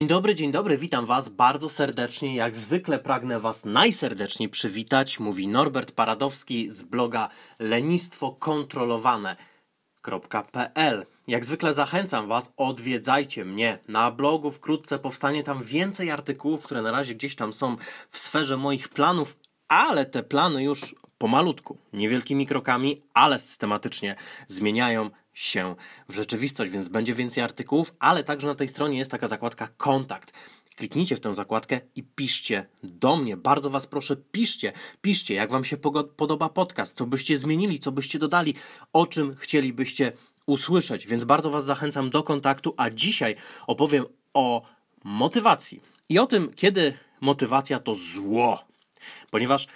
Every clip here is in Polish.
Dzień dobry, dzień dobry, witam Was bardzo serdecznie. Jak zwykle pragnę Was najserdeczniej przywitać. Mówi Norbert Paradowski z bloga lenistwo kontrolowane.pl. Jak zwykle zachęcam Was, odwiedzajcie mnie na blogu. Wkrótce powstanie tam więcej artykułów, które na razie gdzieś tam są w sferze moich planów, ale te plany już pomalutku, niewielkimi krokami, ale systematycznie zmieniają się w rzeczywistość, więc będzie więcej artykułów, ale także na tej stronie jest taka zakładka kontakt. Kliknijcie w tę zakładkę i piszcie do mnie. Bardzo Was proszę, piszcie. Piszcie, jak Wam się podoba podcast, co byście zmienili, co byście dodali, o czym chcielibyście usłyszeć. Więc bardzo Was zachęcam do kontaktu, a dzisiaj opowiem o motywacji i o tym, kiedy motywacja to zło. Ponieważ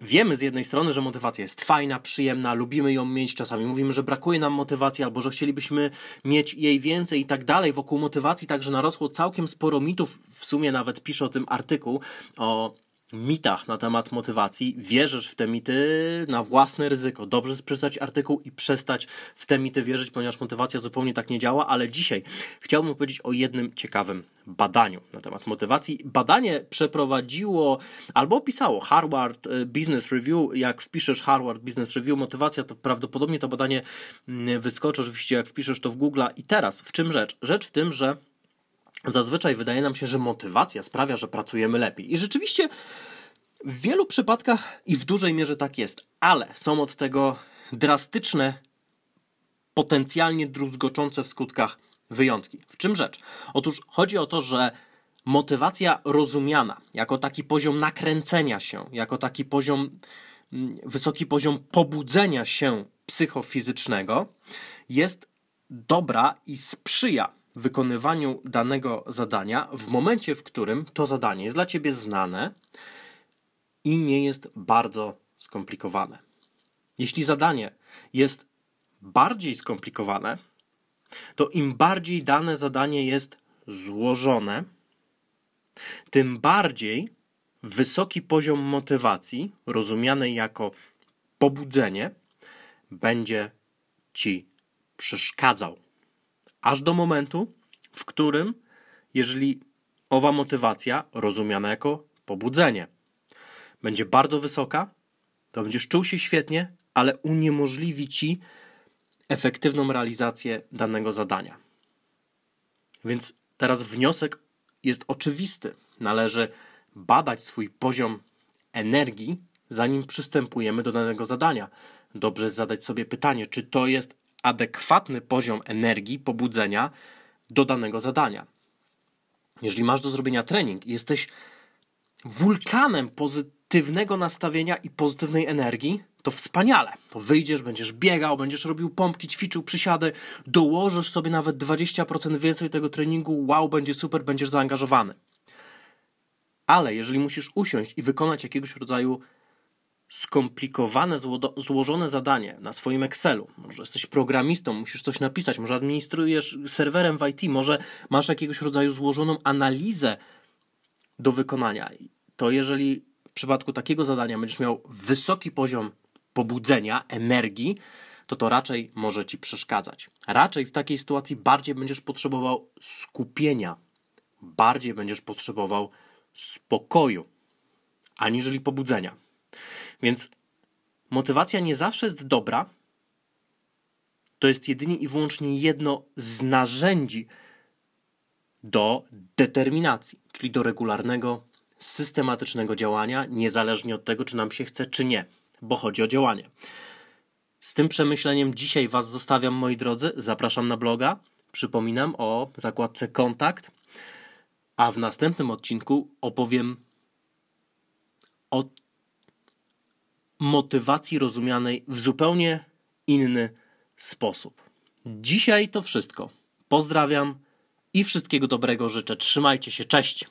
Wiemy z jednej strony, że motywacja jest fajna, przyjemna, lubimy ją mieć, czasami mówimy, że brakuje nam motywacji albo że chcielibyśmy mieć jej więcej i tak dalej. Wokół motywacji także narosło całkiem sporo mitów, w sumie nawet piszę o tym artykuł o mitach na temat motywacji, wierzysz w te mity na własne ryzyko. Dobrze jest przeczytać artykuł i przestać w te mity wierzyć, ponieważ motywacja zupełnie tak nie działa, ale dzisiaj chciałbym powiedzieć o jednym ciekawym badaniu na temat motywacji. Badanie przeprowadziło albo opisało Harvard e, Business Review. Jak wpiszesz Harvard Business Review motywacja, to prawdopodobnie to badanie mm, wyskoczy. Oczywiście jak wpiszesz to w Google. I teraz w czym rzecz? Rzecz w tym, że Zazwyczaj wydaje nam się, że motywacja sprawia, że pracujemy lepiej. I rzeczywiście w wielu przypadkach i w dużej mierze tak jest, ale są od tego drastyczne, potencjalnie druzgoczące w skutkach wyjątki. W czym rzecz? Otóż chodzi o to, że motywacja rozumiana jako taki poziom nakręcenia się, jako taki poziom, mm, wysoki poziom pobudzenia się psychofizycznego jest dobra i sprzyja wykonywaniu danego zadania w momencie, w którym to zadanie jest dla ciebie znane i nie jest bardzo skomplikowane. Jeśli zadanie jest bardziej skomplikowane, to im bardziej dane zadanie jest złożone, tym bardziej wysoki poziom motywacji, rozumianej jako pobudzenie, będzie ci przeszkadzał aż do momentu, w którym, jeżeli owa motywacja, rozumiana jako pobudzenie, będzie bardzo wysoka, to będziesz czuł się świetnie, ale uniemożliwi ci efektywną realizację danego zadania. Więc teraz wniosek jest oczywisty. Należy badać swój poziom energii, zanim przystępujemy do danego zadania. Dobrze zadać sobie pytanie, czy to jest adekwatny poziom energii, pobudzenia do danego zadania. Jeżeli masz do zrobienia trening i jesteś wulkanem pozytywnego nastawienia i pozytywnej energii, to wspaniale. To wyjdziesz, będziesz biegał, będziesz robił pompki, ćwiczył przysiady, dołożysz sobie nawet 20% więcej tego treningu, wow, będzie super, będziesz zaangażowany. Ale jeżeli musisz usiąść i wykonać jakiegoś rodzaju skomplikowane, złożone zadanie na swoim Excelu. Może jesteś programistą, musisz coś napisać, może administrujesz serwerem w IT, może masz jakiegoś rodzaju złożoną analizę do wykonania. To jeżeli w przypadku takiego zadania będziesz miał wysoki poziom pobudzenia, energii, to to raczej może ci przeszkadzać. Raczej w takiej sytuacji bardziej będziesz potrzebował skupienia, bardziej będziesz potrzebował spokoju, aniżeli pobudzenia. Więc motywacja nie zawsze jest dobra. To jest jedynie i wyłącznie jedno z narzędzi do determinacji, czyli do regularnego, systematycznego działania, niezależnie od tego, czy nam się chce, czy nie, bo chodzi o działanie. Z tym przemyśleniem dzisiaj Was zostawiam, moi drodzy. Zapraszam na bloga. Przypominam o zakładce kontakt. A w następnym odcinku opowiem o motywacji rozumianej w zupełnie inny sposób. Dzisiaj to wszystko. Pozdrawiam i wszystkiego dobrego życzę. Trzymajcie się, cześć.